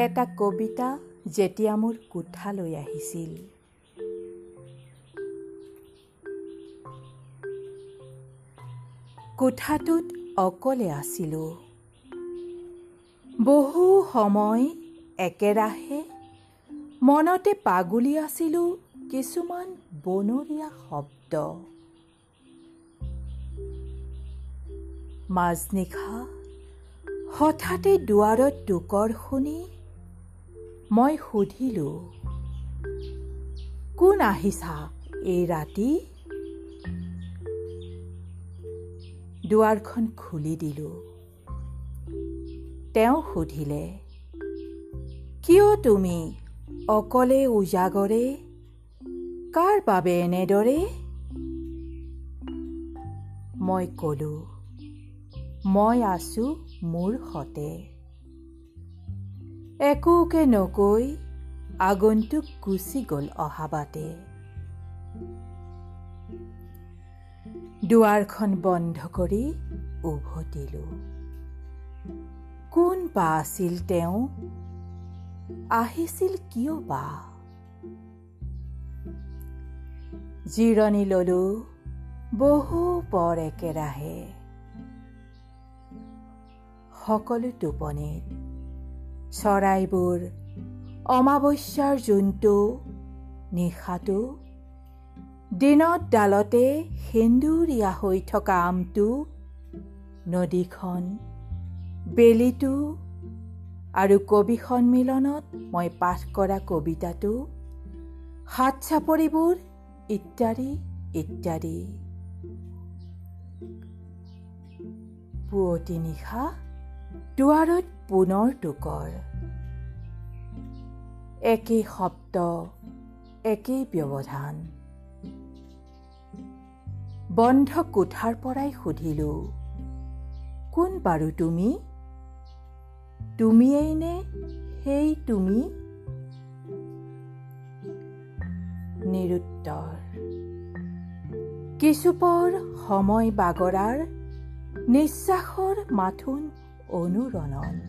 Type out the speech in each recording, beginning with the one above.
এটা কবিতা যেতিয়া মোৰ কোঠালৈ আহিছিল। কোঠাটোত অকলে আছিলোঁ। বহু সময় একেৰাহে মনতে পাগুলি আছিলোঁ কিছুমান বনৰীয়া শব্দ। মাজনিশা হঠাতে দুৱাৰত টোকৰ শুনি মই সুধিলোঁ কোন আহিছা এই ৰাতি? দুৱাৰখন খুলি দিলোঁ। তেওঁ সুধিলে কিয় তুমি অকলে উজাগৰে? কাৰ বাবে এনেদৰে? মই ক'লোঁ মই আছোঁ মোৰ সতে। একোকে নকৈ আগন্তুক গুচি গ'ল অহা বাটে দুৱাৰখন বন্ধ কৰি উভতিলোঁ। কোন বা আছিল তেওঁ? আহিছিল কিয় বা? জিৰণি ললো বহু পৰ একেৰাহে। সকলো টোপনিত চৰাইবোৰ অমাৱস্যাৰ জোনটো নিশাটো দিনত ডালতে সেন্দুৰীয়া হৈ থকা আমটো নদীখন বেলিটো আৰু কবি সন্মিলনত মই পাঠ কৰা কবিতাটো হাত চাপৰিবোৰ ইত্যাদি ইত্যাদি। পুৱতি নিশা দুৱাৰত পুনৰ টোকৰ। একেই শব্দ একেই ব্যৱধান। বন্ধ কোঠাৰ পৰাই সুধিলোঁ কোন বাৰু তুমি? তুমিয়েই নে সেই তুমি? নিৰুত্তৰ কিছুপৰ সময় বাগৰাৰ নিশ্বাসৰ মাথোন অনুৰণন।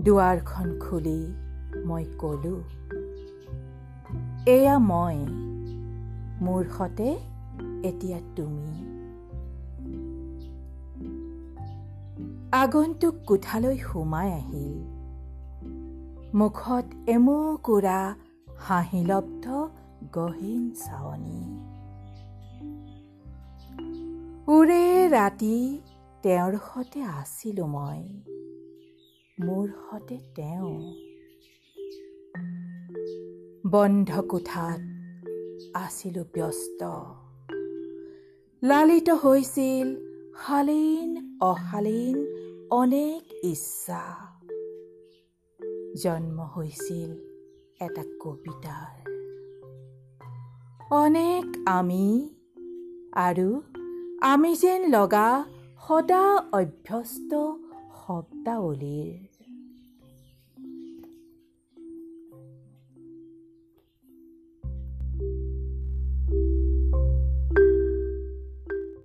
দুৱাৰখন খুলি মই কলো এয়া মই মোৰ সতে এতিয়া তুমি। আগন্তুক কোঠালৈ সোমাই আহিল। মুখত এমুকুৰা হাঁহিলব্ধ গহীন চাৱনী। ওৰে ৰাতি তেওঁৰ সতে আছিলোঁ মই। মোৰ সতে তেওঁ। বন্ধ কোঠাত আছিলোঁ ব্যস্ত। লালিত হৈছিল শালীন অশালীন অনেক ইচ্ছা। জন্ম হৈছিল এটা কবিতাৰ। অনেক আমি আৰু আমি যেন লগা সদা অভ্যস্ত শব্দাৱলীৰ